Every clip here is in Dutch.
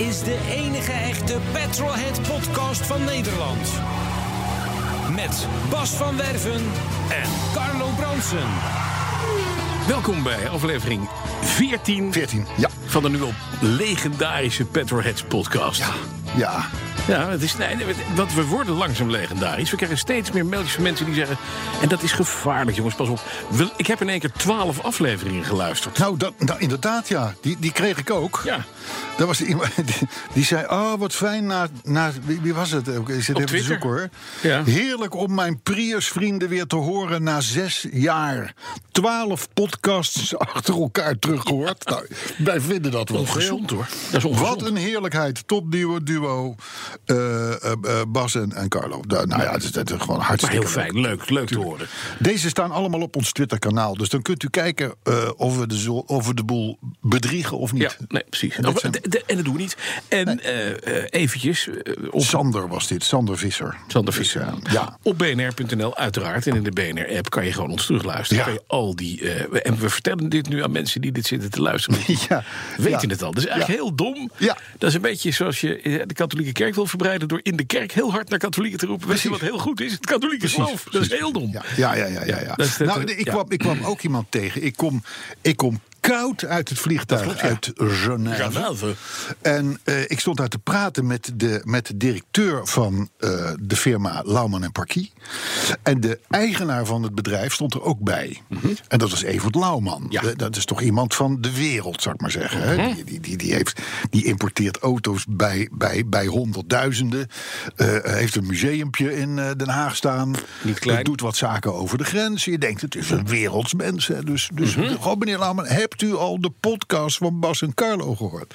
Is de enige echte Petrolhead podcast van Nederland. Met Bas van Werven en Carlo Bronsen. Welkom bij aflevering 14, 14, ja. van de nu al legendarische Petrolheads podcast. Ja, ja. Ja, het is, nee, we worden langzaam legendarisch. We krijgen steeds meer mailtjes van mensen die zeggen... en dat is gevaarlijk, jongens, pas op. Ik heb in één keer twaalf afleveringen geluisterd. Nou, dat, nou, inderdaad, ja. Die, die kreeg ik ook. Ja. Daar was iemand die, die zei: Oh, wat fijn. Na, na, wie, was het? Ik zit even te zoeken hoor. Ja. Heerlijk om mijn Prius-vrienden weer te horen na zes jaar. Twaalf podcasts achter elkaar teruggehoord. Nou, wij vinden dat wel Ongezond, veel. hoor. Dat is ongezond. Wat een heerlijkheid. Topduo, duo. Eh, eh, eh, Bas en, en Carlo. Nou ja, dat is, dat is gewoon Maar hartstikke heel fijn, leuk, leuk te horen. Deze staan allemaal op ons Twitter-kanaal. Dus dan kunt u kijken of, we de, of we de boel bedriegen of niet. Ja, nee, precies. En dit zijn- De- de- En dat doen we niet. En eventjes op Sander was dit, Sander Visser. Sander Dus, Visser. ja. Op bnr.nl uiteraard. En in de BNR-app kan je gewoon ons terugluisteren. Ja. Kan je al die, en we vertellen dit nu aan mensen die dit zitten te luisteren. Ja. Weten het al. Dat is eigenlijk heel dom. Ja. Dat is een beetje zoals je de katholieke kerk wil verbreiden... door in de kerk heel hard naar katholieken te roepen. Weet je wat heel goed is? Het katholieke geloof. Dat is heel dom. Ja, ja, ja. ja, ja, ja. nou, ik, kwam, ik kwam ook iemand tegen. Ik kom, ik kom koud uit het vliegtuig Dat klopt, ja. uit Genève. Genève. En eh, ik stond daar te praten met de, met de directeur van eh, de firma Lauman en Parkie. En de eigenaar van het bedrijf stond er ook bij. En dat was Evert Lauman. Mhm. Ja. De- Dat is toch iemand van de wereld, zou ik maar zeggen. hè? Mhm. Die, die, die, die, heeft, die importeert auto's bij, bij, bij honderdduizenden. Eh, heeft een museumpje in eh, Den Haag staan. Niet klein. Eh, doet wat zaken over de grens. Je denkt, het is een wereldsmens. Hè? Dus, dus Mhm. gewoon, meneer Lauman, hebt u al de podcast van Bas en Carlo gehoord?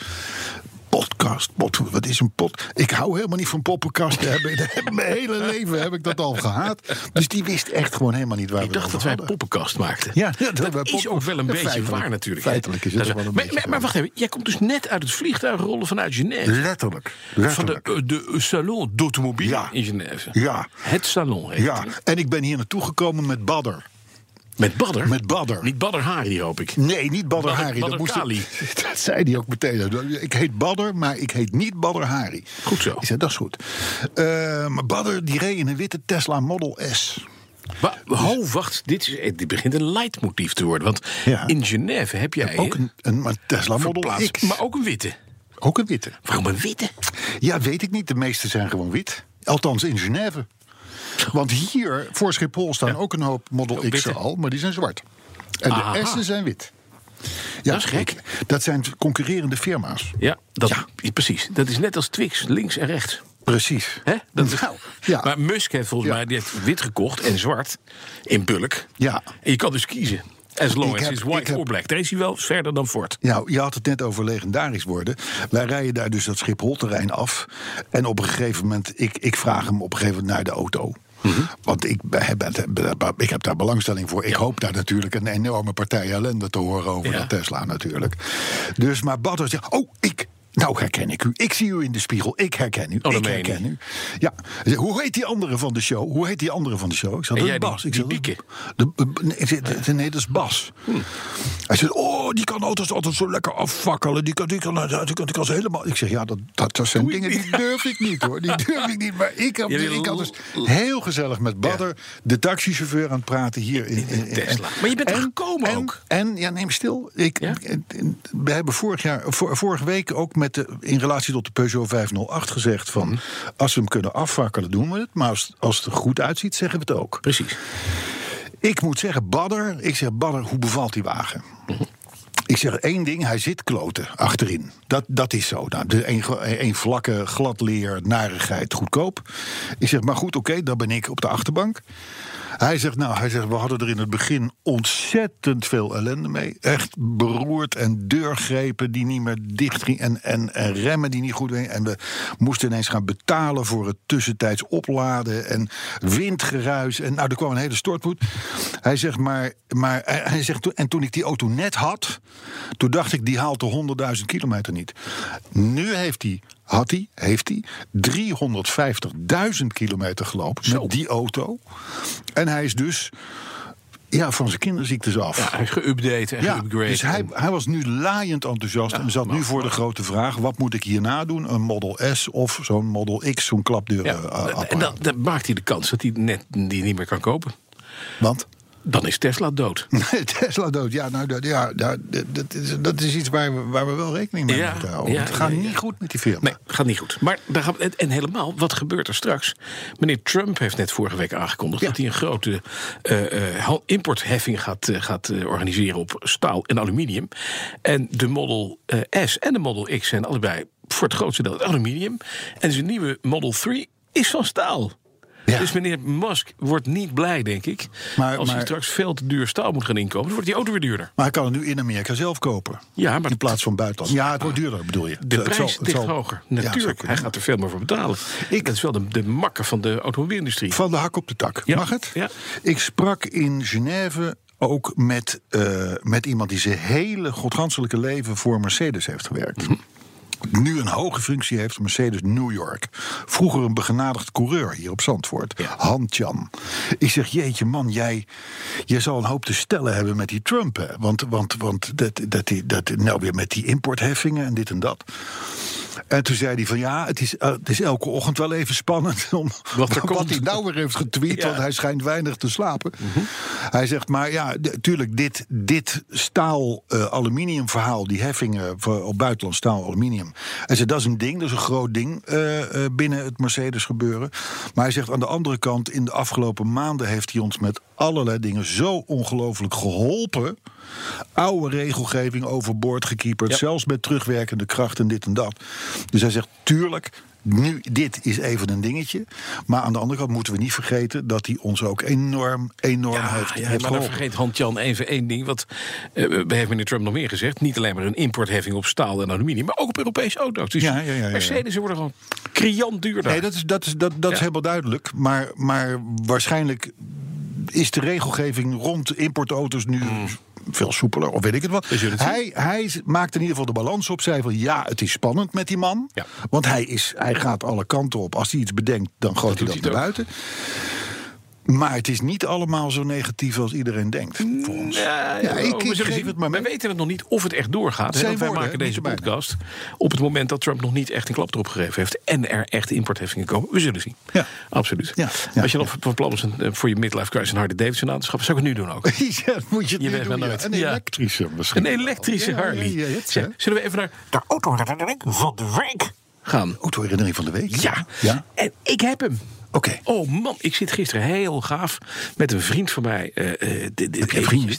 Podcast, wat is een pot? Ik hou helemaal niet van poppenkasten. hebben. Mijn hele leven heb ik dat al gehad. Dus die wist echt gewoon helemaal niet waar Ik we dacht dat wij een hadden. poppenkast maakten. Ja, ja, dat dat is ook wel een Ja, beetje feitelijk- waar natuurlijk. feitelijk is het wel een maar, beetje maar, maar wacht even, jij komt dus net uit het vliegtuig rollen vanuit Genève. Letterlijk. Van letterlijk. de, eh, de Salon d'Automobile Ja. in Genève. Ja. Het salon heet Ja, en ik ben hier naartoe gekomen met Badder. Met Badder? Met Badder. Niet Badder Hari, hoop ik. Nee, niet Badr- Hari. Badr dat, moest Kali. dat zei hij ook meteen. Ik heet Badr, maar ik heet niet Badr Hari. Goed zo. Ik zei, dat is goed. Eh, maar Badr die reed in een witte Tesla Model S. Wa- Ho, wacht. Dit, is, eh, dit begint een leidmotief te worden. Want Ja. in Genève heb jij Ook een, een, Tesla Model X. Maar ook een witte. Ook een witte. Waarom een witte? Ja, weet ik niet. De meeste zijn gewoon wit. Althans in Genève. Want hier voor Schiphol staan ook een hoop Model X'en al, maar die zijn zwart. En Aha. de S'en zijn wit. Ja, Dat is gek. Dat zijn concurrerende firma's. Ja, dat, Ja. precies. Dat is net als Twix, links en rechts. Precies. Hè? Dat is, Nou, ja. Maar Musk heeft volgens Ja. mij die heeft wit gekocht en zwart in bulk. Ja. En je kan dus kiezen. As long Ik as heb- it's white heb- or black. Daar is hij wel verder dan Ford. Nou, je had het net over legendarisch worden. Wij rijden daar dus dat Schiphol-terrein af. En op een gegeven moment, ik, ik vraag hem op een gegeven moment naar de auto. Want ik, heb, ik heb daar belangstelling voor. Ik. Ja. hoop daar natuurlijk een enorme partij ellende te horen over Ja. dat Tesla natuurlijk. Dus maar Badder zegt, oh, ik... Nou herken ik u. Ik zie u in de spiegel. Ik herken u. Oh, ik herken u. Ja. Hoe heet die andere van de show? Hoe heet die andere van de show? Ik En dat is die- Bas. Ik die de, nee, zeg, nee, dat is Bas. Hij zegt, oh, die kan auto's altijd zo lekker afvakkelen. Die kan, die kan, die kan, die kan, ze helemaal... Ik zeg, ja, dat, dat, dat zijn dingen die durf ik niet, hoor. Die durf ik niet. Maar ik, wil- ik had dus heel gezellig met Badder... de taxichauffeur aan het praten hier in, in, in- Tesla. Maar je bent er gekomen en, ook? En, ja, neem stil. Ik, Ja? We hebben vorig jaar, vor- vorige week ook met de, in relatie tot de Peugeot 508 gezegd... van Mhm. als we hem kunnen afvakkelen, doen we het. Maar als, als het er goed uitziet, zeggen we het ook. Precies. Ik moet zeggen, Badder. Ik zeg, Badder, hoe bevalt die wagen? Ik zeg één ding, hij zit kloten achterin. Dat, dat is zo. Nou, een, een vlakke gladleer, narigheid, goedkoop. Ik zeg, maar goed, oké, dan ben ik op de achterbank. Hij zegt, nou, hij zegt, we hadden er in het begin ontzettend veel ellende mee. Echt beroerd en deurgrepen die niet meer dicht gingen. En, en, en remmen die niet goed gingen. En we moesten ineens gaan betalen voor het tussentijds opladen. En windgeruis. En nou, er kwam een hele stortmoed. Hij zegt, maar, maar hij zegt, en toen ik die auto net had, toen dacht ik, die haalt de 100.000 kilometer niet. Nu heeft hij, had hij, heeft hij 350.000 kilometer gelopen met die auto. En hij is dus ja, van zijn kinderziektes af. Ja, hij is geüpdate en Ja, geupgrade. dus hij, hij was nu laaiend enthousiast en zat nu voor de grote vraag: wat moet ik hierna doen? Een Model S of zo'n Model X, zo'n klapdeur. Ja, eh, en dan, dan maakt hij de kans dat hij net die niet meer kan kopen. Want? Dan is Tesla dood. Tesla dood. Ja, nou, dat, ja, dat, dat, is, dat is iets waar we, waar we wel rekening mee Ja, moeten houden. ja, het gaat niet goed met die firma. Nee, gaat niet goed. Maar daar gaan we, en- helemaal, wat gebeurt er straks? Meneer Trump heeft net vorige week aangekondigd Ja. dat hij een grote eh, eh, importheffing gaat, eh, gaat organiseren op staal en aluminium. En de Model S en de Model X zijn allebei voor het grootste deel aluminium. En zijn nieuwe Model 3 is van staal. Ja. Dus meneer Musk wordt niet blij, denk ik. Maar- als hij straks veel te duur staal moet gaan inkopen, dan wordt die auto weer duurder. Maar hij kan het nu in Amerika zelf kopen. Ja, maar In plaats van buitenland. Ja, het wordt duurder, bedoel je. De Het prijs zal- ligt zal- hoger. Natuurlijk, hij gaat er veel meer voor betalen. Ik- dat is wel de, de makker van de automobielindustrie. Van de hak op de tak. Ja, Mag het? ja. Ik sprak in Genève ook met, eh, met iemand die zijn hele godganselijke leven voor Mercedes heeft gewerkt. Mhm. Nu een hoge functie heeft, Mercedes New York. Vroeger een begenadigd coureur hier op Zandvoort. Han Chan. Ik zeg, jeetje man, jij, jij zal een hoop te stellen hebben met die Trump. Hè? Want, want, want dat, dat, dat, dat, nou weer met die importheffingen en dit en dat. En toen zei hij van ja, het is, eh, het is elke ochtend wel even spannend om Wat er hij nou weer heeft getweet, Ja. Mhm. want hij schijnt weinig te slapen. Hij zegt maar ja, natuurlijk dit, dit staal-aluminium verhaal, die heffingen voor, op buitenland staal aluminium. Hij zegt dat is een ding, dat is een groot ding eh, binnen het Mercedes gebeuren. Maar hij zegt aan de andere kant, in de afgelopen maanden heeft hij ons met allerlei dingen zo ongelooflijk geholpen. Oude regelgeving overboord gekieperd, Ja. zelfs met terugwerkende kracht en dit en dat. Dus hij zegt, tuurlijk, nu, dit is even een dingetje. Maar aan de andere kant moeten we niet vergeten dat hij ons ook enorm, enorm Ja, heeft, ja, heeft maar dan geholpen. vergeet Han-Jan even één ding. Wat eh, heeft meneer Trump nog meer gezegd? Niet alleen maar een importheffing op staal en aluminium, maar ook op Europese auto's. Dus Ja, ja, ja, ja, ja. Mercedes worden gewoon criant duurder. Nee, dat is, dat is, dat, dat is helemaal duidelijk. Maar, maar waarschijnlijk is de regelgeving rond importauto's nu veel soepeler, of weet ik het wat. Hij, hij maakt in ieder geval de balans op. Zei van ja, het is spannend met die man. Ja. Want hij, is, hij gaat alle kanten op. Als hij iets bedenkt, dan gooit hij dat naar buiten. Maar het is niet allemaal zo negatief als iedereen denkt. Voor ons. Ja, Ja, ik- oh, ik we zullen geef zien. het maar We weten het nog niet of het echt doorgaat. hè, want wij maken deze podcast op het moment dat Trump nog niet echt een klap erop gegeven heeft. En er echt importheffingen komen. We zullen zien. Ja. Absoluut. Ja, ja, Als je nog van plan is een, eh, voor je midlife crisis een Harley Davidson aan te schaffen, zou ik het nu doen ook. ja, dat moet je, het Je weet doen, maar ja. nooit. Een Ja. elektrische misschien. Een elektrische Harley. ja, ja, het, Zeg, hè. zullen we even naar de autoherinnering van de week gaan? Autoherinnering van de week? Ja. Ja? En ik heb hem. Oké. Oh man, ik zit gisteren heel gaaf met een vriend van mij. eh, eh, dit- dit- Heb je vrienden?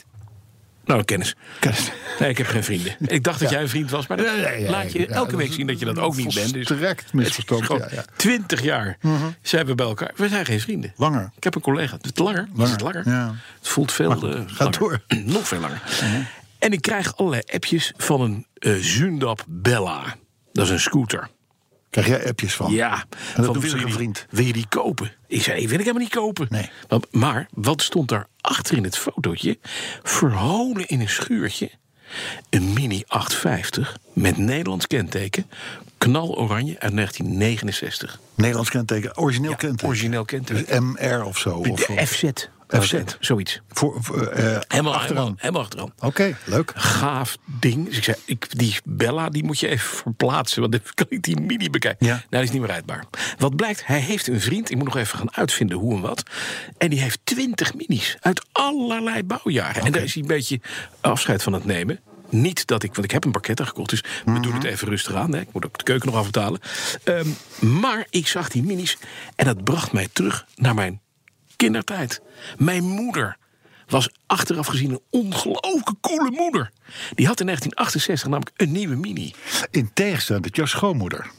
Nou, een kennis. Kennis. Nee, ik heb geen vrienden. Ik dacht dat jij een vriend was, maar dat laat je elke week is zien dat je dat ook niet bent. Dus volstrekt misverstand, is ja, ja. Twintig jaar zijn we bij elkaar. We zijn geen vrienden. Langer. Ik heb een collega. Het langer. Is Langer, het langer? ja. Het voelt veel goed, eh, ga langer. door. Nog veel langer. En ik krijg allerlei appjes van een eh Zundap Bella. Dat is een scooter. Krijg jij appjes van? Ja, dat van, doet wil, een die, vriend. wil je die kopen? Ik zei, wil ik helemaal niet kopen. Nee. Maar, maar wat stond daar achter in het fotootje? Verholen in een schuurtje. Een Mini 850 met Nederlands kenteken. Knaloranje uit 1969. Nederlands kenteken, origineel kenteken. Origineel kenteken. Dus MR of zo. Of, De FZ. FZ. Zoiets. Voor, voor, eh, Helemaal achteraan. Helemaal achteraan. Oké, leuk. gaaf ding. Dus ik zei, ik, die Bella die moet je even verplaatsen. Want dan kan ik die mini bekijken. Ja. Nou, die is niet meer rijdbaar. Wat blijkt, hij heeft een vriend. Ik moet nog even gaan uitvinden hoe en wat. En die heeft twintig minis. Uit allerlei bouwjaren. En daar is hij een beetje afscheid van het nemen. Niet dat ik, want ik heb een pakket gekocht, dus we doen het even rustig aan. Hè. Ik moet ook de keuken nog afbetalen. Ehm, maar ik zag die minis en dat bracht mij terug naar mijn kindertijd. Mijn moeder was achteraf gezien een ongelooflijke coole moeder. Die had in 1968 namelijk een nieuwe Mini. In tegenstelling tot jouw schoonmoeder.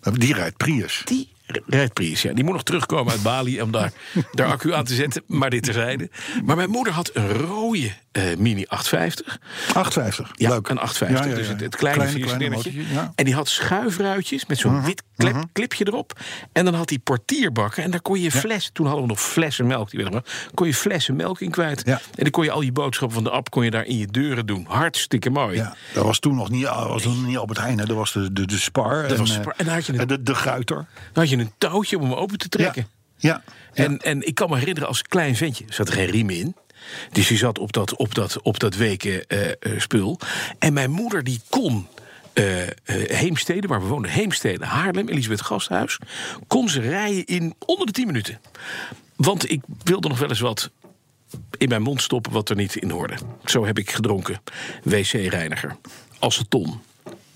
Die rijdt Prius. Die rijdt Prius, ja. Die moet nog terugkomen uit Bali om daar, daar accu aan te zetten. Maar dit terzijde. Maar mijn moeder had een rode eh, Mini 850. 850. Ja, Leuk. een 850. Ja, ja, Dus het, het kleine, Kleine. En die had schuifruitjes met zo'n wit klep- clipje erop. En dan had hij portierbakken. En daar kon je fles... Toen hadden we nog flessen melk. Die nog, kon je flessen melk in kwijt. En dan kon je al je boodschappen van de app... kon je daar in je deuren doen. Hartstikke mooi. Ja, dat was toen nog niet, was nog niet Albert Heijn. hè. Dat was de, de, de Spar. Dat was eh, Spar. En dan had je een- de, de Guiter. Dan had je een touwtje om hem open te trekken. Ja. ja. En, en ik kan me herinneren, als klein ventje zat er geen riem in. Dus je zat op dat, op dat, op dat weken eh, eh, spul. En mijn moeder die kon eh, eh, Heemstede, waar we woonden, Heemstede, Haarlem, Elisabeth Gasthuis, kon ze rijden in onder de 10 minuten. Want ik wilde nog wel eens wat in mijn mond stoppen wat er niet in hoorde. Zo heb ik gedronken. WC-reiniger, aceton,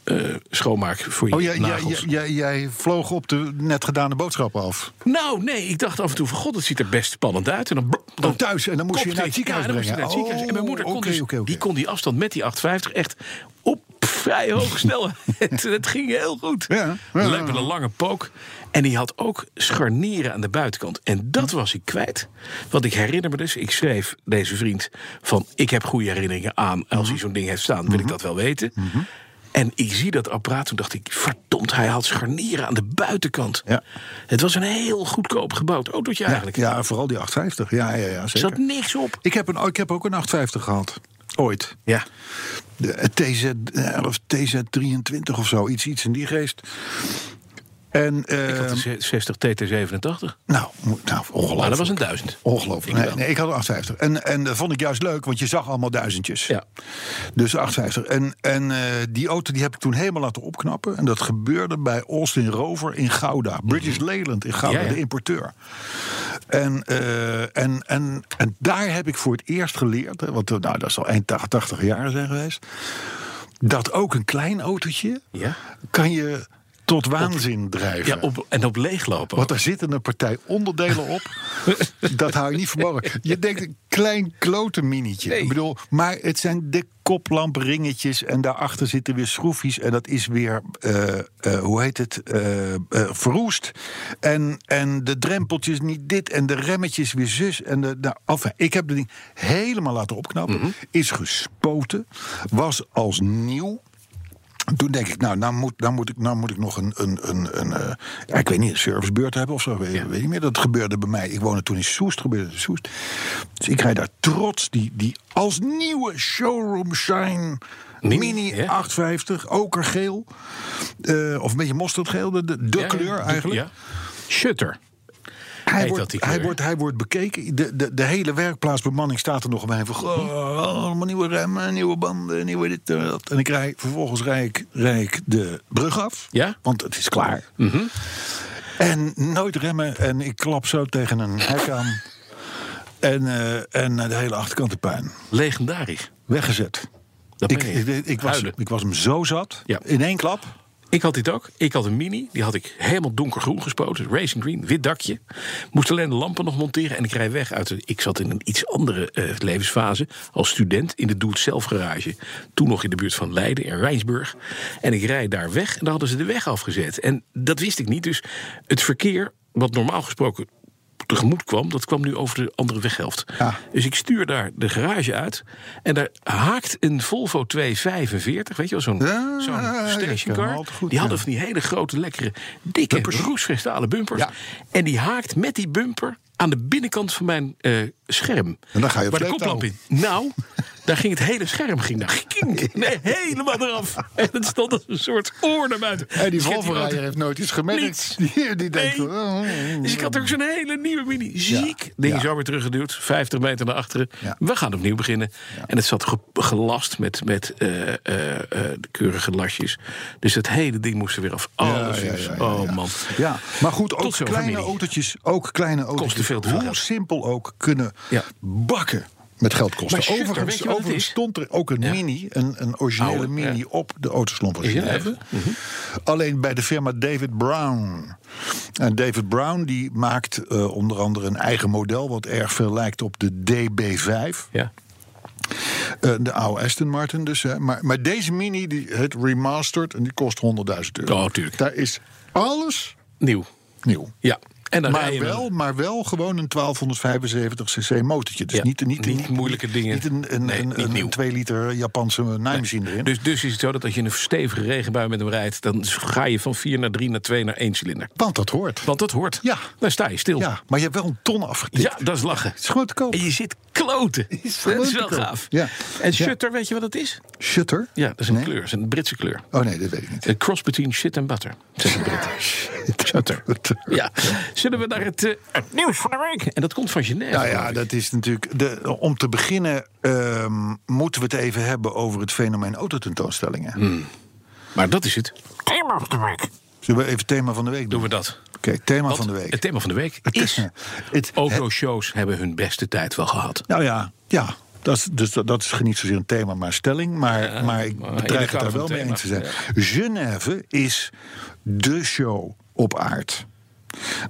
eh schoonmaak voor je Oh, jij, nagels. jij, jij, jij vloog op de net gedane boodschappen af. Nou, nee, ik dacht af en toe van god, het ziet er best spannend uit. En dan, dan Oh, thuis, en dan moest je naar het ja, ziekenhuis brengen. naar het ziekenhuis. En mijn moeder kon, Oh, oké, dus. Die kon die afstand met die 850 echt op vrij hoge snelheid. het, ging heel goed. Ja, ja, Leuk ja. met een lange pook. En die had ook scharnieren aan de buitenkant. En dat was ik kwijt. Want ik herinner me dus, ik schreef deze vriend van... ik heb goede herinneringen aan. Als Mhm. hij zo'n ding heeft staan, wil ik dat wel weten. En ik zie dat apparaat, toen dacht ik... verdomd, hij had scharnieren aan de buitenkant. Ja. Het was een heel goedkoop gebouwd autootje Ja, eigenlijk. ja, vooral die 850. Ja, ja, ja Er zeker. zat niks op. Ik heb, een, ik heb ook een 850 gehad. Ooit. Ja. De TZ, eh, of TZ23 of zo. Iets, iets in die geest. En, Ik had de 60 TT87. nou, nou, ongelooflijk. Maar dat was een duizend. Ongelooflijk. Ik Nee, ik had een 850. En, en dat vond ik juist leuk, want je zag allemaal duizendjes. Ja. Dus 850. En, en eh, die auto die heb ik toen helemaal laten opknappen. En dat gebeurde bij Austin Rover in Gouda. British Leyland in Gouda, Ja, ja. de importeur. En, eh, en, en, en daar heb ik voor het eerst geleerd, want eh, nou, dat zal 81 jaar zijn geweest. Dat ook een klein autootje Ja. kan je tot waanzin drijven. Ja, op, en op leeglopen. Want daar zitten een partij onderdelen op. dat hou je niet verborgen. Je denkt een klein klote minietje. Nee. Ik bedoel, maar het zijn de koplampenringetjes. En daarachter zitten weer schroefjes. En dat is weer, eh, eh, hoe heet het, eh, verroest. En, en de drempeltjes niet dit. En de remmetjes weer zus. En de, nou, enfin, ik heb het ding helemaal laten opknappen. Mhm. Is gespoten. Was als nieuw. Toen denk ik, nou, nou moet, nou moet, ik, nou moet ik nog een, een, een, een eh, ja, ik weet niet, een servicebeurt hebben of zo. Weet, weet niet meer. Dat gebeurde bij mij. Ik woonde toen in Soest, gebeurde in Soest. Dus ik rijd daar trots die, die als nieuwe showroom shine Mini, Mini, ja. 850, okergeel. eh, of een beetje mosterdgeel, de, de, kleur eigenlijk. Shutter. Hij wordt, dat hij, wordt, hij wordt bekeken. De, de, de hele werkplaatsbemanning staat er nog bij. Van, goh, allemaal nieuwe remmen, nieuwe banden, nieuwe dit en dat. En ik rij, vervolgens rij ik, rij ik de brug af. Ja? Want het is klaar. Mhm. En nooit remmen. En ik klap zo tegen een hek aan. En, eh, en de hele achterkant de puin. Legendarisch. Weggezet. Ik, ik, ik was, ik was hem zo zat. Ja. In één klap. Ik had dit ook. Ik had een mini. Die had ik helemaal donkergroen gespoten. Racing green, wit dakje. Moest alleen de lampen nog monteren. En ik rij weg uit... De, ik zat in een iets andere eh, levensfase. Als student in de Doe-het-zelf garage. Toen nog in de buurt van Leiden, in Rijnsburg. En ik rijd daar weg. En daar hadden ze de weg afgezet. En dat wist ik niet. Dus het verkeer, wat normaal gesproken tegemoet kwam... dat kwam nu over de andere weghelft. Ja. Dus ik stuur daar de garage uit. En daar haakt een Volvo 245. Weet je wel, zo'n Ja, zo'n stationcar. goed, die hadden van die hele grote, lekkere, dikke, roestvestalen bumpers. En die haakt met die bumper aan de binnenkant van mijn eh, scherm. En dan ga je op Waar de koplamp in. Nou, daar ging het hele scherm ging daar kink, nee, helemaal eraf. En het stond als een soort oor naar buiten. En die Dus Volvo-rijder auto- heeft nooit iets gemerkt. Die, die denkt... Nee. oh, oh, oh. Dus ik had ook zo'n hele nieuwe mini. Ziek. Ding Ja. zo weer teruggeduwd. 50 meter naar achteren. Ja. We gaan opnieuw beginnen. En het zat ge- gelast met, met eh, eh, eh, de keurige lasjes. Dus het hele ding moest er weer af. Alles ja, ja, ja, Oh ja. man. Ja, maar goed, ook kleine autootjes, ook kleine autootjes, te veel te veel hoe simpel ook, kunnen Ja. bakken met geld kosten. Maar overigens het stond er ook een Ja. mini, een, een originele Oude, mini ja. op de autoslomp Genève. Genève. Alleen bij de firma David Brown. En David Brown die maakt eh, onder andere een eigen model... wat erg veel lijkt op de DB5. Ja. Eh, de oude Aston Martin dus. Hè. Maar, maar deze mini die heet remastered en die kost 100.000 euro. Oh, tuurlijk. Daar is alles Nieuw. nieuw. Ja. En dan rij Maar wel, maar wel gewoon een 1275cc motortje. Dus Ja, niet, niet, niet moeilijke dingen. Niet een, een, Nee, een, niet een, nieuw. 2 liter Japanse naaimachine erin. Dus, dus is het zo dat als je een stevige regenbui met hem rijdt... dan ga je van 4 naar 3 naar 2 naar 1 cilinder. Want dat hoort. Want dat hoort. Ja. Dan sta je stil. Ja, maar je hebt wel een ton afgetikt. Ja, dat is lachen. Het is gewoon te koop. En je zit kloten. Is dat is wel gaaf. Ja. En shutter, weet je wat het is? Shutter? Ja, dat is een Nee? kleur. Dat is een Britse kleur. Oh nee, dat weet ik niet. Een cross between shit en butter. Zegt de Britten. Shutter. Ja. Zullen we naar het, eh, het nieuws van de week? En dat komt van Genève. Nou ja, dat is natuurlijk. De, om te beginnen ehm, moeten we het even hebben over het fenomeen autotentoonstellingen. Hmm. Maar dat is het. Thema van de week. Zullen we even thema van de week doen? Doen we dat. Oké, thema Want van de week. Het thema van de week Het- is... het- Autoshows hebben hun beste tijd wel gehad. Nou ja, ja. Dat is, dus dat, dat is niet zozeer een thema, maar een stelling. Maar, maar ik maar bedreig het daar wel mee eens te zijn. Genève is de show op aard.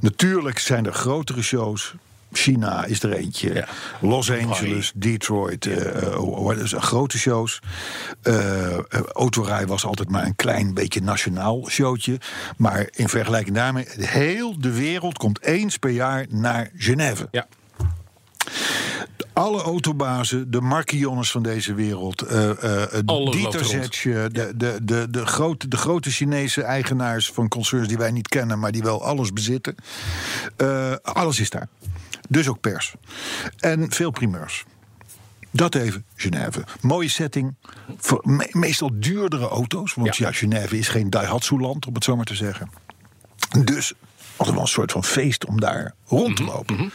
Natuurlijk zijn er grotere shows. China is er eentje. Ja. Los Angeles, Detroit. eh, eh, wat is- grote shows. Eh, autorij was altijd maar een klein beetje nationaal showtje. Maar in vergelijking daarmee, heel de wereld komt eens per jaar naar Genève. Ja. Alle autobazen, de Marquionnes van deze wereld, eh Alles Dieter er. Zetsche, de, de, de, de, grote, de grote Chinese eigenaars van concerns die wij niet kennen, maar die wel alles bezitten. Alles is daar. Dus ook pers. En veel primeurs. Dat even, Genève. Mooie setting. Voor me- meestal duurdere auto's. Want ja, Ja. Genève is geen Daihatsu-land, om het zo maar te zeggen. Dus altijd wel een soort van feest om daar rond te lopen.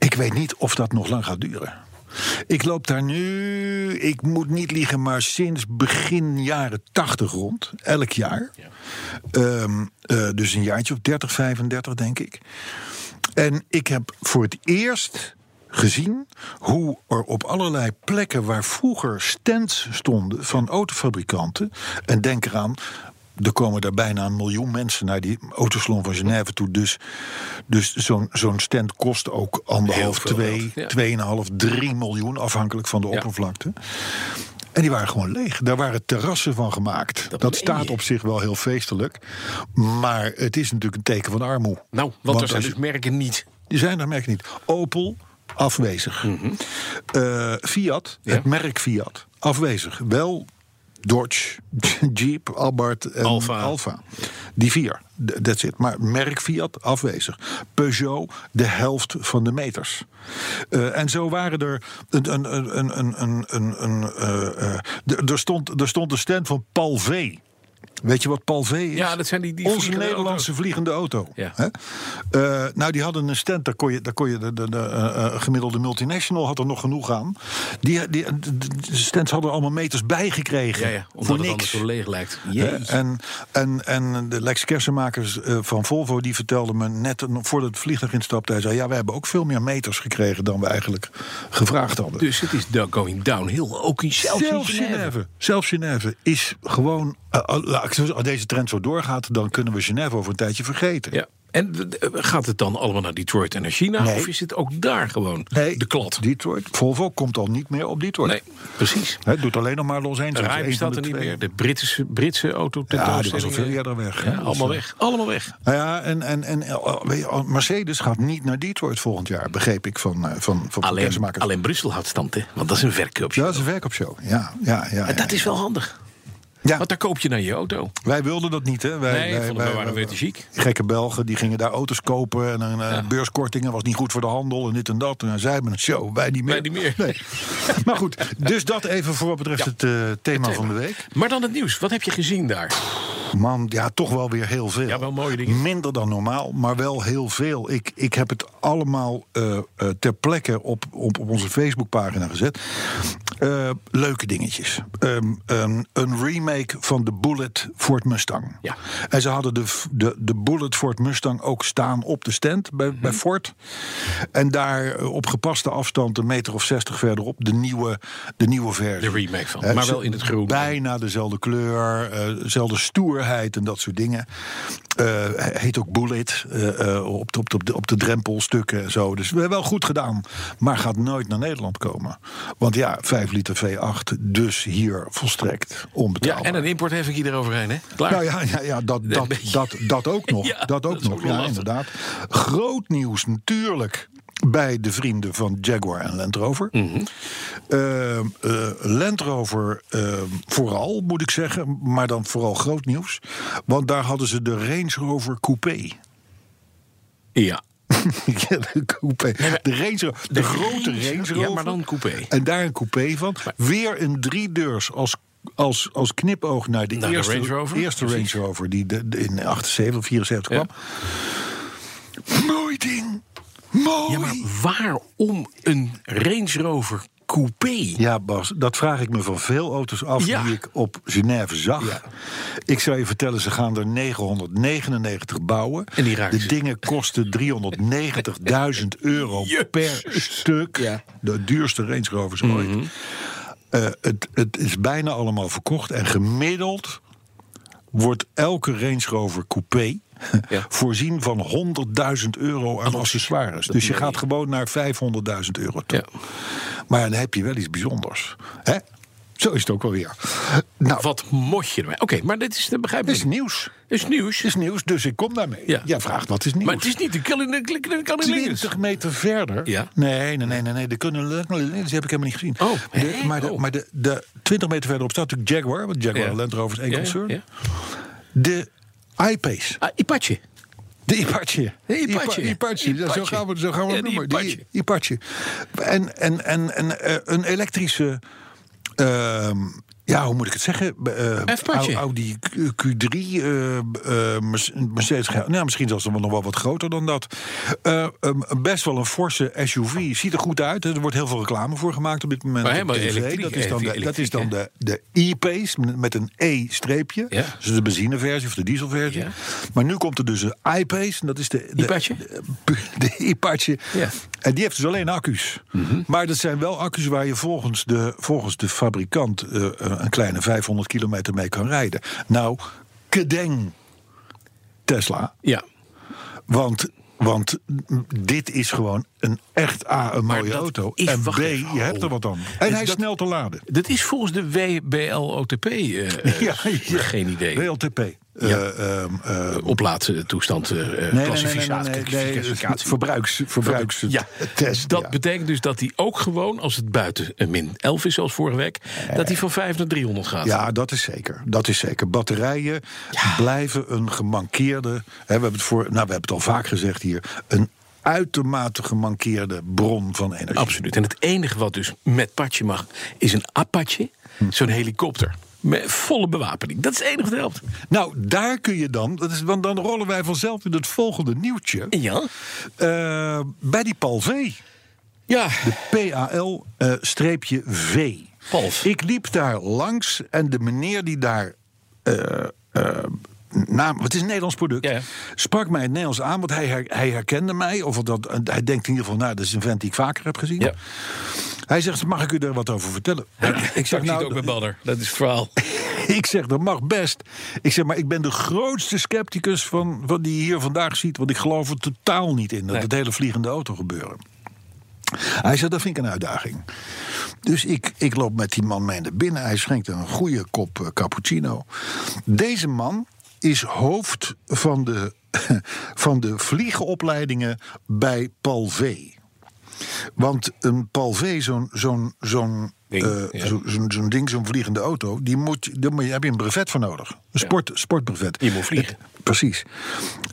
Ik weet niet of dat nog lang gaat duren. Ik loop daar nu, ik moet niet liegen, maar sinds begin jaren 80 rond. Elk jaar. Ehm, eh, dus een jaartje of 30, 35 denk ik. En ik heb voor het eerst gezien hoe er op allerlei plekken waar vroeger stands stonden van autofabrikanten. En denk eraan. Er komen daar bijna een miljoen mensen naar die autosalon van Genève toe. Dus, dus zo'n zo'n stand kost ook anderhalf, twee, ja. tweeënhalf, drie miljoen, afhankelijk van de Ja. oppervlakte. En die waren gewoon leeg. Daar waren terrassen van gemaakt. Dat, staat op zich wel heel feestelijk. Maar het is natuurlijk een teken van armoede. Nou, want, er zijn dus merken niet. die zijn er merk ik niet. Opel, afwezig. Eh, Fiat, Ja. het merk Fiat, afwezig. Wel Dodge, Jeep, Albert en Alfa. Alfa. Die vier, that's it. Maar merk Fiat afwezig. Peugeot de helft van de meters. Eh, en zo waren er een... een, een, een, een, een uh, er, stond, er stond een stand van Palvé Weet je wat Palvé is? Ja, dat zijn die- die Onze Nederlandse vliegende auto. Ja. Hè? Eh, nou, die hadden een stand, daar kon je, daar kon je de, de, de eh, eh, gemiddelde multinational had er nog genoeg aan. Die, die, de, stands hadden allemaal meters bijgekregen. Ja, ja, omdat voor het niks. anders zo leeg lijkt. Jeetje. en, en, en de Lex Kersenmakers van Volvo die vertelde me net voordat het vliegtuig instapte. Hij zei: Ja, we hebben ook veel meer meters gekregen dan we eigenlijk gevraagd hadden. Dus het is going downhill. Ook in zelfs, in Zelfs Genève. Genève. Zelfs Genève is gewoon. Als deze trend zo doorgaat, dan kunnen we Genève over een tijdje vergeten. Ja. En eh, gaat het dan allemaal naar Detroit en naar China? Nee. Of is het ook daar gewoon Nee, de klad? Detroit. Volvo komt al niet meer op Detroit. Nee, precies. Het doet alleen nog maar Los Angeles. Rijm staat er niet meer. De Britse, Britse auto Ja, die was al veel eerder weg. Ja, allemaal weg. Allemaal weg. Nou ja, en, en, en eh, weet je, Mercedes gaat niet naar Detroit volgend jaar, begreep ik van, eh, van, van Alleen, alleen Brussel houdt stand, hè? Want dat is een verkoopje. Ja, dat is een verkoopshow. Ja, ja, ja, en dat ja. is wel handig. Ja, Want daar koop je naar je auto. wij wilden dat niet, hè? Wij, Nee, wij waren weer te chic. Gekke Belgen, die gingen daar auto's kopen. En dan eh, beurskortingen was niet goed voor de handel en dit en dat. En dan zei men, show, wij niet meer. Wij niet meer. Nee. maar goed, dus dat even voor wat betreft Ja. het eh, thema thema. van de week. Maar dan het nieuws. Wat heb je gezien daar? Man, ja, toch wel weer heel veel. Ja, wel mooie dingen. Minder dan normaal, maar wel heel veel. Ik, ik heb het allemaal eh, ter plekke op, op, op onze Facebookpagina gezet. Leuke dingetjes. Ehm, een- een remake van de Bullet Ford Mustang. Ja. En ze hadden de, de, de Bullet Ford Mustang ook staan op de stand bij, bij Ford. En daar eh, op gepaste afstand, een meter of zestig verderop, de nieuwe, de nieuwe versie. De remake van, Eh, maar wel in het groen. Bijna dezelfde kleur, eh, dezelfde stoerheid en dat soort dingen. Heet ook Bullet op, de, op, de, op, de, op de drempelstukken en zo. Dus wel goed gedaan, maar gaat nooit naar Nederland komen. Want ja, 5 liter V8, dus hier volstrekt Ja, en een importheffing eroverheen, hè? Klaar. Nou ja, ja, ja dat, dat, dat, dat ook nog. Ja, dat ook dat nog, ja, lastig. inderdaad. Groot nieuws natuurlijk bij de vrienden van Jaguar en Land Rover. Mhm. Eh, eh, Land Rover eh, vooral, moet ik zeggen. Maar dan vooral groot nieuws. Want daar hadden ze de Range Rover Coupé. Ja. Ja, de coupé. De, Range Rover, de, grote Range Rover. Ja, maar dan coupé. En daar een coupé van. Weer een driedeurs als, als, als knipoog naar de, Naar de eerste, Range Rover, eerste. Range Rover die de, de- in 78 of 74 Ja. kwam. Mooi ding. Mooi. Ja, maar waarom een Range Rover coupé? Ja, Bas, dat vraag ik me van veel auto's af Ja. die ik op Genève zag. Ja. Ik zou je vertellen, ze gaan er 999 bouwen. En die de dingen kosten 390.000 euro Jezus. per stuk. Ja. Mhm. De duurste Range Rovers ooit. Eh, het, het is bijna allemaal verkocht. En gemiddeld wordt elke Range Rover coupé... Ja. voorzien van 100.000 euro aan accessoires. Dus je gaat gewoon naar 500.000 euro toe. Ja. Maar dan heb je wel iets bijzonders. Hè? Zo is het ook wel weer. Nou, Wat mot je ermee? Oké, maar dit is te begrijpen. het is nieuws. is nieuws. Het is nieuws, dus ik kom daarmee. Ja. Jij vraagt wat is nieuws. Maar het is niet de Kalinilingus. 20 meter verder. Ja. Nee, nee, nee, nee, nee. De kunnen, die heb ik helemaal niet gezien. Oh, de, maar de, Oh. maar de, de 20 meter verderop staat natuurlijk Jaguar. Want Jaguar Ja. Land Rover is één Ja, concern. ja. De I-Pace. Ah, Ipache. De Ipache. De Ipache. Ipa- Ipache. Ja, Zo gaan we, zo gaan we Ja, het die noemen. Ipache. Die Ipache. En, en, en, en eh, een elektrische... ehm, ja, hoe moet ik het zeggen? Au- Audi Q- Q3, eh, eh, Mercedes, nou, misschien zelfs nog wel wat groter dan dat. Eh, um, best wel een forse SUV. Ziet er goed uit. Er wordt heel veel reclame voor gemaakt op dit moment. Maar helemaal TV. elektriek, Dat is dan, de, dat is dan de, de e-Pace met een E-streepje. Ja. Dus de benzineversie of de dieselversie. Ja. Maar nu komt er dus een iPace. En dat is de, de. Ja. En die heeft dus alleen accu's. Maar dat zijn wel accu's waar je volgens de, volgens de fabrikant eh, een kleine 500 kilometer mee kan rijden. Nou, kedeng Tesla. Ja. Want, want dit is gewoon een echt A, een mooie auto. is- en B, even, je hebt er wat aan. En hij is snel te laden. Dat is volgens de WBL-OTP. eh Ja, ja. Geen idee. WLTP. Ja. Eh, eh, Oplaadtoestand, eh nee, nee, nee, klassificatie. nee, nee, nee, klassificatie. verbruiks, verbruiks Ja, test. dat ja. betekent dus dat hij ook gewoon, als het buiten een min 11 is zoals vorige week, dat hij van 5 naar 300 gaat. Ja, dat is zeker. Dat is zeker. Batterijen blijven een gemankeerde. Hè, we, hebben het voor, nou, we hebben het al vaak gezegd hier. Een uitermate gemankeerde bron van energie. Absoluut. En het enige wat dus met Patje mag, is een Apache, Hm. zo'n helikopter. Met volle bewapening. Dat is het enige wat helpt. Nou, daar kun je dan. Dat is, want dan rollen wij vanzelf in het volgende nieuwtje. Ja? Eh, bij die Palv. Ja. De PAL-V. Palv. Ik liep daar langs en de meneer die daar. eh, eh, naam, het is een Nederlands product. Ja, ja. Sprak mij het Nederlands aan, want hij, her- hij herkende mij. Of dat, hij denkt in ieder geval, nou, dat is een vent die ik vaker heb gezien. Ja. Hij zegt, mag ik u er wat over vertellen? Ik zag het ook bij Badder. Dat is het verhaal. Ik zeg, dat mag best. Ik zeg, maar ik ben de grootste scepticus van, van die je hier vandaag ziet. Want ik geloof er totaal niet in dat Nee. het hele vliegende auto gebeuren. Hij zegt, dat vind ik een uitdaging. Dus ik, ik loop met die man mee naar binnen. Hij schenkt een goede kop eh, cappuccino. Deze man is hoofd van de, van de vliegenopleidingen bij Palv. Want een Palv, zo'n zo'n zo'n Ding, eh, ja. zo- zo'n zo'n ding, zo'n vliegende auto, die moet, daar heb je een brevet voor nodig. Een sport, sportbrevet. Je moet vliegen. Precies.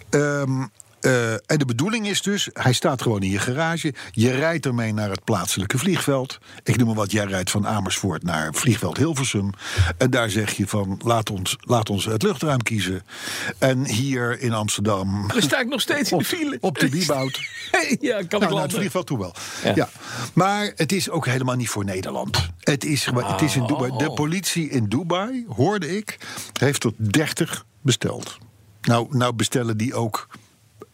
Ehm, eh, en de bedoeling is dus, hij staat gewoon in je garage. Je rijdt ermee naar het plaatselijke vliegveld. Ik noem maar wat, jij rijdt van Amersfoort naar vliegveld Hilversum. En daar zeg je van, laat ons, laat ons het luchtruim kiezen. En hier in Amsterdam... Dan sta ik nog steeds in de file. Op de Wieboud. ja, kan ik Nou, naar het landen. vliegveld toe wel. Ja. Ja. Maar het is ook helemaal niet voor Nederland. Het is, het is in Dubai. Oh. De politie in Dubai, hoorde ik, heeft tot 30 besteld. Nou, nou bestellen die ook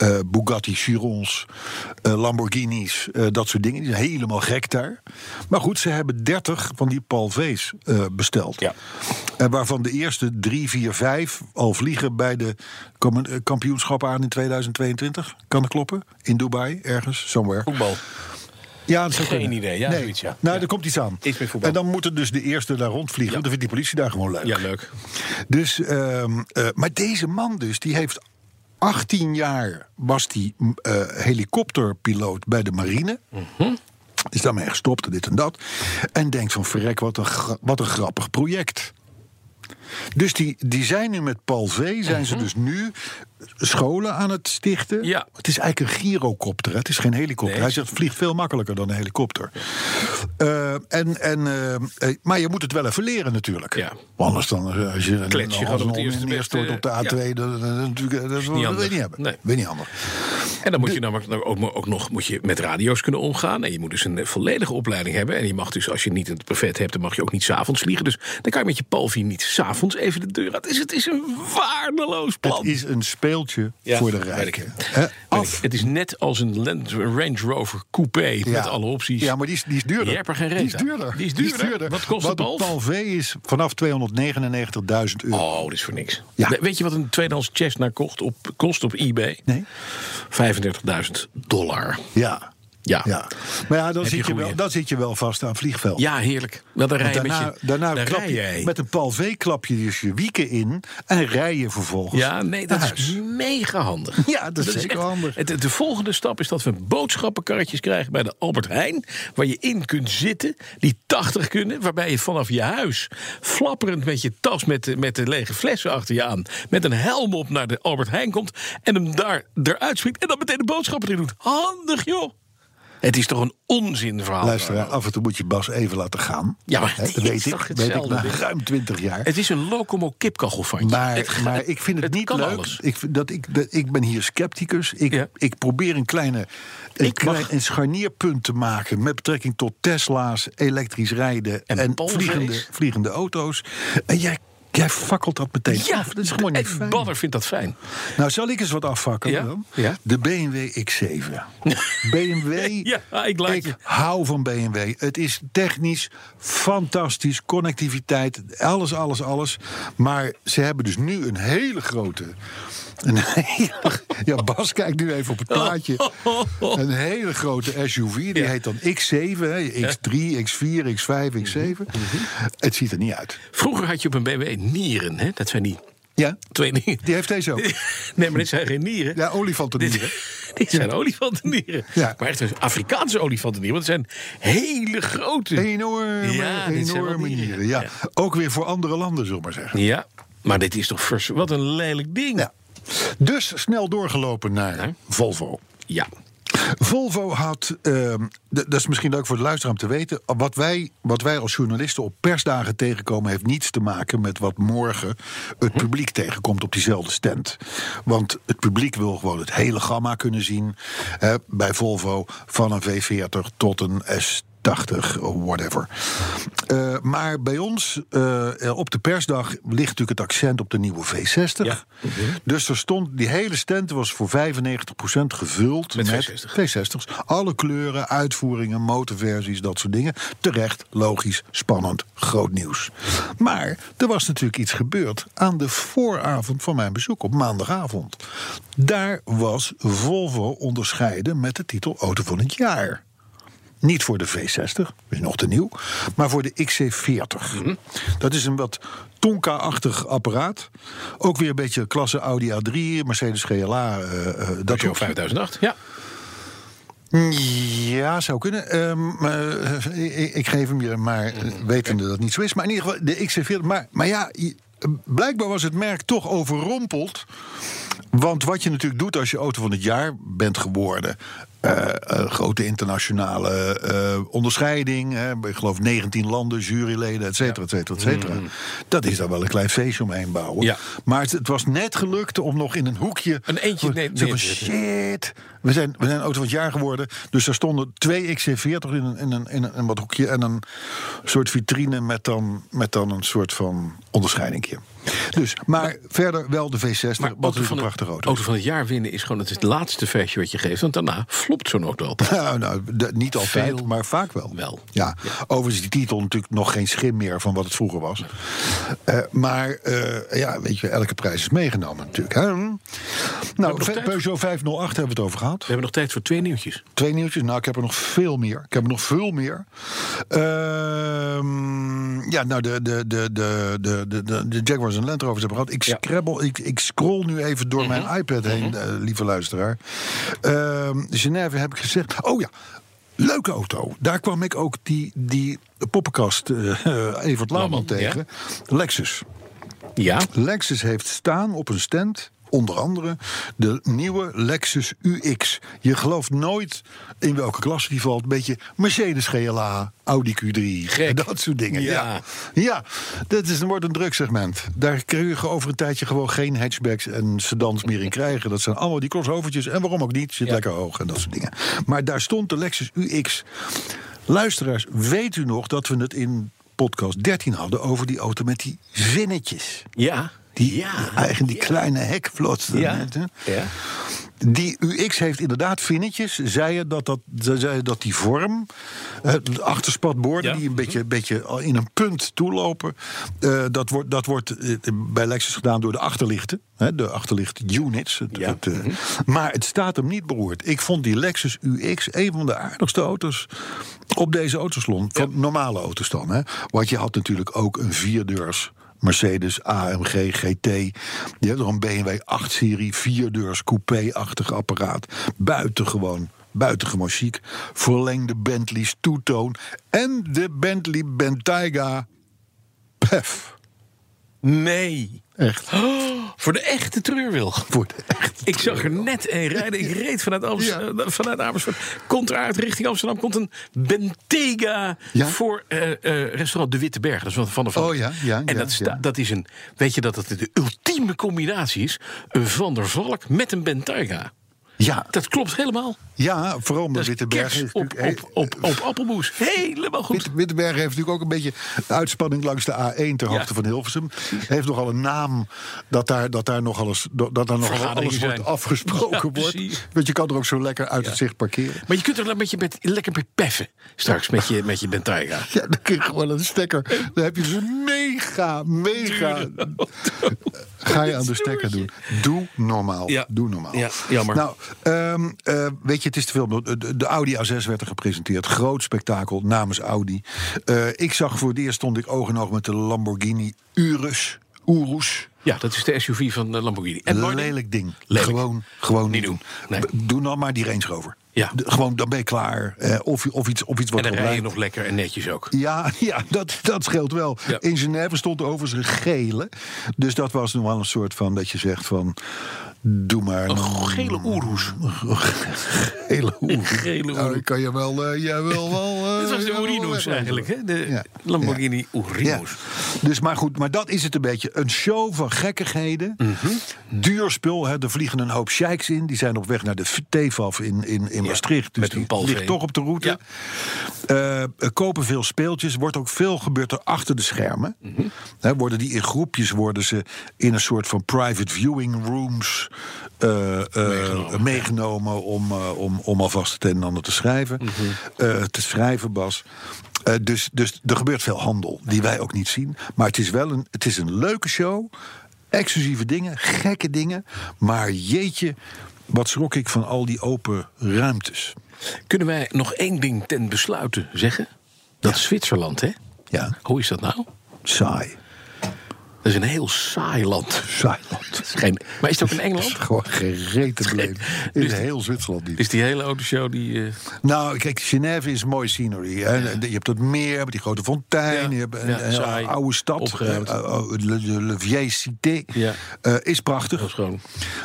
eh, Bugatti Chirons, eh, Lamborghinis, eh, dat soort dingen. Die zijn helemaal gek daar. Maar goed, ze hebben 30 van die Palv's eh besteld. Ja. En waarvan de eerste drie, vier, vijf al vliegen bij de kampioenschappen aan in 2022. Kan dat kloppen? In Dubai, ergens, somewhere. Voetbal. Ja, dat Geen kunnen. idee, ja, nee. zoiets, ja. Nou, Ja. er komt iets aan. Iets met voetbal. En dan moeten dus de eerste daar rondvliegen. Ja. Dan vindt die politie daar gewoon leuk. Ja, leuk. Dus, ehm, eh, maar deze man dus, die heeft 18 jaar was mm, eh, helikopterpiloot bij de marine. Mhm. Is daarmee gestopt en dit en dat. En denkt van verrek, wat een, wat een grappig project. Dus die, die zijn nu met Paul V. Zijn ze dus nu scholen aan het stichten. Mhm. Ja. Het is eigenlijk een gyrocopter. hè. Het is geen helikopter. Nee. Hij zegt vliegt veel makkelijker dan een helikopter. Eh, en, en, eh, eh, maar je moet het wel even leren natuurlijk. Ja. Anders dan als je Klets je gewoon op een het eerste beste- op de A2. Dat, dat, dat, dat, wil je niet hebben. Nee. Je niet handig. En dan moet je namelijk nou ook, ook nog moet je met radio's kunnen omgaan. En je moet dus een volledige opleiding hebben. En je mag dus, als je niet het brevet hebt, dan mag je ook niet s'avonds vliegen. Dus dan kan je met je Palvi niet s'avonds even de deur uit. Het is, het is een waardeloos plan. Het is een speeltje Ja, voor de rijken. af. Het is net als een Land- Range Rover coupé met alle opties. Ja, maar die is, die is duurder. Je hebt er geen reet die is duurder. Die is duurder. Wat kost Wat Palf? Palf V is vanaf 299.000 euro. Oh, dat is voor niks. Ja. Weet je wat een tweedehands Cessna kocht op, kost op eBay? Nee? 35.000 dollar. Ja. Ja. ja. Maar ja, dan je zit, je wel, dan zit je wel vast aan vliegveld. Ja, heerlijk. Wel, dan rij je daarna, met je, daarna dan klap je, met een Paul V klap je dus je wieken in en rij je vervolgens Ja, nee, dat is mega handig. Ja, dat is zeker echt- handig. Het, de volgende stap is dat we boodschappenkarretjes krijgen bij de Albert Heijn. Waar je in kunt zitten, die 80 kunnen. Waarbij je vanaf je huis, flapperend met je tas met de, met de lege flessen achter je aan. Met een helm op naar de Albert Heijn komt. En hem daar eruit springt. En dan meteen de boodschappen erin doet. Handig joh. Het is toch een onzinverhaal. Luister, af en toe moet je Bas even laten gaan. Ja, maar dat weet ik, weet ik na ruim 20 jaar. Het is een locomo kipkachelfantje. Maar, Het- maar ik vind het, niet kan leuk. alles. Ik, dat ik, dat, ik ben hier scepticus. Ik, Ja. ik probeer een kleine een, Ik mag- klein, een scharnierpunt te maken met betrekking tot Tesla's, elektrisch rijden En en, vliegende, vliegende auto's. En jij, jij fakkelt dat meteen Ja, af. Dat is gewoon niet fijn. Badder vindt dat fijn. Nou, zal ik eens wat afvakkelen Ja? dan? Ja. De BMW X7. BMW, Ja, ik laat je. hou van BMW. Het is technisch fantastisch, connectiviteit, alles, alles, alles. Maar ze hebben dus nu een hele grote... Een hele, ja, Bas kijkt nu even op het plaatje. Een hele grote SUV, die Ja. heet dan X7, hè, X3, X4, X5, X7. Het ziet er niet uit. Vroeger had je op een BMW nieren. Hè? Dat zijn die Ja, twee dingen. die heeft deze ook. Nee, maar dit zijn geen nieren. Ja, olifantennieren. Dit, dit zijn olifantennieren. Ja. Maar echt Afrikaanse olifantennieren. Want het zijn hele grote. Enorme, Ja, enorme nieren. nieren. Ja. Ja. Ook weer voor andere landen, zullen we maar zeggen. Ja, maar dit is toch vers... Wat een lelijk ding. Ja. Dus snel doorgelopen naar Ja. Volvo. Ja. Volvo had, ehm, dat is misschien leuk voor de luisteraar om te weten... Wat wij, wat wij als journalisten op persdagen tegenkomen... heeft niets te maken met wat morgen het publiek tegenkomt op diezelfde stand. Want het publiek wil gewoon het hele gamma kunnen zien... hè, bij Volvo van een V40 tot een S... 80 of whatever. Eh, maar bij ons eh, op de persdag ligt natuurlijk het accent op de nieuwe V60. Ja. Dus er stond, die hele stand was voor 95% gevuld Met met, V60's. V60's. Alle kleuren, uitvoeringen, motorversies, dat soort dingen. Terecht, logisch, spannend, groot nieuws. Maar er was natuurlijk iets gebeurd aan de vooravond van mijn bezoek op maandagavond. Daar was Volvo onderscheiden met de titel Auto van het jaar. Niet voor de V60, is nog te nieuw, maar voor de XC40. Mhm. Dat is een wat Tonka-achtig apparaat. Ook weer een beetje klasse Audi A3, Mercedes GLA. eh, eh, dat is soort 5008. Ja. ja, zou kunnen. Ehm, eh, ik, ik geef hem je, maar eh, wetende dat het niet zo is. Maar in ieder geval, de XC40. Maar, maar ja, blijkbaar was het merk toch overrompeld. Want wat je natuurlijk doet als je auto van het jaar bent geworden. Eh, eh, grote internationale eh, onderscheiding. Hè, ik geloof 19 landen, juryleden, et cetera, et cetera, et cetera. Dat is dan wel een klein feestje omheen bouwen. Ja. Maar het, het was net gelukt om nog in een hoekje. Een eentje te zetten. shit. We zijn, we zijn auto van het jaar geworden. Dus er stonden twee XC40 in een, in een, in een, wat hoekje. En een soort vitrine met dan, met dan een soort van onderscheidingje. Dus, maar, verder wel de V60, maar wat een prachtige auto. Auto van het jaar winnen is gewoon het, laatste versje wat je geeft. Want daarna flopt zo'n auto wel. Nou, nou niet altijd, Veel, maar vaak wel. wel. Ja. ja. Overigens is die titel natuurlijk nog geen schim meer van wat het vroeger was. Eh, maar eh, ja, weet je, elke prijs is meegenomen natuurlijk. Hè? Nou, Peugeot 508 hebben we het over gehad. We hebben nog tijd voor twee nieuwtjes. Twee nieuwtjes? Nou, ik heb er nog veel meer. Ik heb er nog veel meer. Ehm, ja, nou, de, de, de, de, de, de, de Jaguar Jaguars en Land Rovers hebben gehad. Ik, scrabble, ik, ik scroll nu even door mijn iPad heen, eh, lieve luisteraar. Ehm Genève heb ik gezegd. Oh ja. Leuke auto. Daar kwam ik ook die, die poppenkast eh Evert Lauwman Lauwman, tegen. Lexus. Ja, Lexus heeft staan op een stand. Onder andere de nieuwe Lexus UX. Je gelooft nooit in welke klasse die valt. Een beetje Mercedes GLA, Audi Q3. Gek. Dat soort dingen. Ja, Ja. ja. dat is, wordt een drugsegment. Daar kun je over een tijdje gewoon geen hatchbacks en sedans meer in krijgen. Dat zijn allemaal die crossovertjes. En waarom ook niet? Zit Ja. lekker hoog en dat soort dingen. Maar daar stond de Lexus UX. Luisteraars, weet u nog dat we het in podcast 13 hadden over die auto met die zinnetjes? ja. Die, ja. eigen die kleine hekvlot. Ja. ja. Die UX heeft inderdaad vinnetjes. Zei je dat, dat, ze zei dat die vorm, de achterspatborden Ja. die een beetje, beetje al in een punt toelopen. eh, dat wordt, dat wordt eh, bij Lexus gedaan door de achterlichten. Hè, de achterlicht units. Het- Ja. het, eh, Maar het staat hem niet beroerd. Ik vond die Lexus UX een van de aardigste auto's op deze autosalon. Van normale auto's dan. Hè. Want je had natuurlijk ook een vierdeurs. Mercedes AMG GT. Je hebt nog een BMW 8-serie, vierdeurs coupé-achtig apparaat. Buitengewoon, buitengewoon chic. Verlengde Bentleys toetoon. En de Bentley Bentayga PEF. Nee. Echt. Oh, voor de echte treurwil. Echt. Ik zag er net een rijden. Ik reed vanuit, Amst- Ja. eh, vanuit Amersfoort. Komt eruit richting Amsterdam. Komt een Bentega Ja. voor eh, eh, restaurant De Witte Berg. Dat is van, van de Van. Oh ja, ja, En ja, dat, ja. dat is een. Weet je dat het de ultieme combinatie is? Een Van der Valk met een Bentayga. Ja, Dat klopt helemaal. ja, vooral met Wittenberg. heeft op, op, op, op appelmoes. Helemaal goed. Witte- Wittenberg heeft natuurlijk ook een beetje uitspanning langs de A1 ter Ja. hoogte van Hilversum. Heeft nogal een naam dat daar, dat daar nogal eens, dat daar nogal alles wordt afgesproken Ja, wordt. Want je kan er ook zo lekker uit het zicht parkeren. Maar je kunt er een beetje met, lekker bij peffen. Straks met je, met je Bentayga. Ja, dan kun je gewoon een stekker. Dan heb je dus een mega, mega. Ga je aan de stekker doen. Doe normaal. Ja. Doe normaal. Ja, jammer. Nou, ehm, eh, weet je, het is te veel. De, de- Audi A6 werd er gepresenteerd. Groot spektakel namens Audi. Eh, ik zag voor het eerst stond ik oog in oog met de Lamborghini Urus. Urus. Ja, dat is de SUV van de Lamborghini. En lelijk ding. Lelijk. Gewoon, gewoon Niet doen. doen. Nee. Doe dan maar die Range Rover. Ja. De- gewoon, dan ben je klaar. Eh, of, of, iets, of iets wat En dan rij je nog lekker en netjes ook. Ja, ja dat, dat scheelt wel. Ja. In Genève stond er overigens een gele. Dus dat was nog wel een soort van dat je zegt van. Doe maar. Een gele oeroes. Gele oeroes. Gele Nou, kan je wel. eh, jij wil wel. eh, Dit was de wegwezen. eigenlijk, hè? De Ja. Lamborghini Ja. Dus maar goed, maar dat is het een beetje. Een show van gekkigheden. Mhm. Duur spul. Hè. Er vliegen een hoop sheiks in. Die zijn op weg naar de TFAF in, in, in Maastricht. Dus met een die ligt toch op de route. Eh, kopen veel speeltjes. Wordt ook veel gebeurd er achter de schermen. Mhm. Hè, worden die in groepjes worden ze in een soort van private viewing rooms eh, eh, Meegenomen. meegenomen om, eh, om, om alvast het een en ander te schrijven. Mhm. Te schrijven, Bas. Dus, dus er gebeurt veel handel die wij ook niet zien. Maar het is wel een, het is een leuke show. Exclusieve dingen, gekke dingen. Maar jeetje, wat schrok ik van al die open ruimtes. Kunnen wij nog één ding ten besluiten zeggen? Dat Zwitserland, hè? Ja, Hoe is dat nou? saai. Dat is een heel saai land. Saailand. Dat is geen, maar is het ook in Dat is Engeland? gewoon reet te beleven. In Dus- heel Zwitserland niet. Dus die hele autoshow die... eh, Nou, kijk, Genève is mooi scenery. Hè. Je hebt dat meer met die grote fontein. Ja. Je hebt een, Ja, saai. oude stad. Eh, oh, Le, Le- Le Vieille Cité. Ja. Eh, is prachtig. is.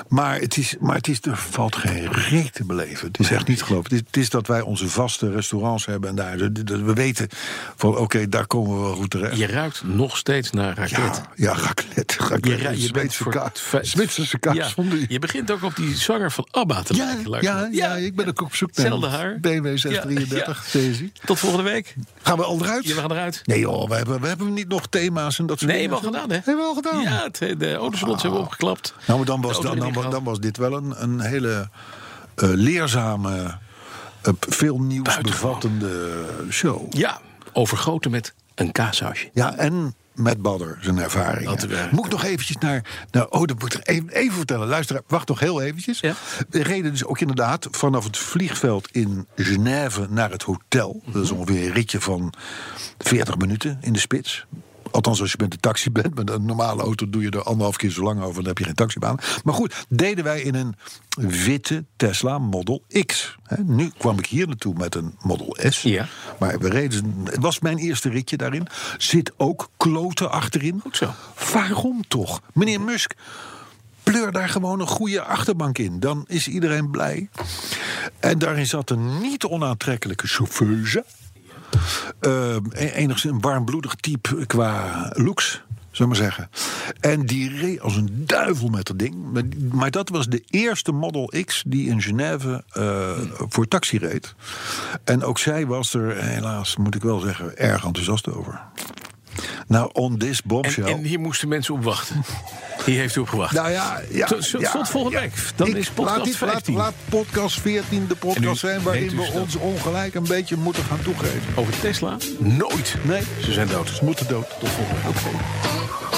Maar, het is, maar het is, er valt geen reet te beleven. Het is echt niet te geloven. Het is, het is dat wij onze vaste restaurants hebben. En daar, we weten van oké, daar komen we wel goed terecht. Je ruikt nog steeds naar raket. Ja, ja, raclette. Je, raclette ra- je bent voor kaas. Zwitserse kaas Ja, die. Je begint ook op die zanger van ABBA te Ja, lijken. ja, ja, ik ben ook op zoek naar Hetzelfde een haar. BMW 633 Daisy. Tot volgende week. Gaan we al eruit? Ja, we gaan eruit. Nee joh, we hebben, we hebben niet nog thema's en dat soort Nee, dingen. wel gedaan, hè? Hebben we al gedaan? Ja, het- de autosalons hebben we opgeklapt. Nou, maar dan was, dan, dan, was dit wel een, een hele eh, leerzame, eh, veel nieuws bevattende show. Ja, overgoten met een kaassausje. Ja, en met Badder, zijn ervaring. Moet ik nog eventjes naar... Nou, oh, dat moet ik even, even vertellen. Luister, wacht nog heel eventjes. Ja. We reden dus ook inderdaad vanaf het vliegveld in Genève naar het hotel. Dat is ongeveer een ritje van 40 minuten in de spits. Althans, als je met de taxi bent. Met een normale auto doe je er anderhalf keer zo lang over. Dan heb je geen taxibaan. Maar goed, deden wij in een witte Tesla Model X. Nu kwam ik hier naartoe met een Model S. Ja. Maar we reden, het was mijn eerste ritje daarin. Zit ook kloten achterin. Goed zo. Waarom toch? Meneer Musk, pleur daar gewoon een goede achterbank in. Dan is iedereen blij. En daarin zat een niet onaantrekkelijke chauffeuse. E- enigszins een warmbloedig type qua looks, zullen maar zeggen. En die reed als een duivel met dat ding. Maar, maar dat was de eerste Model X die in Genève eh, voor taxi reed. En ook zij was er, helaas moet ik wel zeggen, erg enthousiast over. Nou, on this En, bombshell... en hier moesten mensen op wachten. Hier heeft u op gewacht. Nou ja, ja, Tot- tot ja, volgende ja. week. Dan Ik- is podcast laat, dit- 15. Laat, laat podcast 14 de En podcast u zijn waarin dus we dat- ons ongelijk een beetje moeten gaan toegeven. Over Tesla? Nooit. Nee, Ze zijn dood. ze moeten dood. Tot volgende week.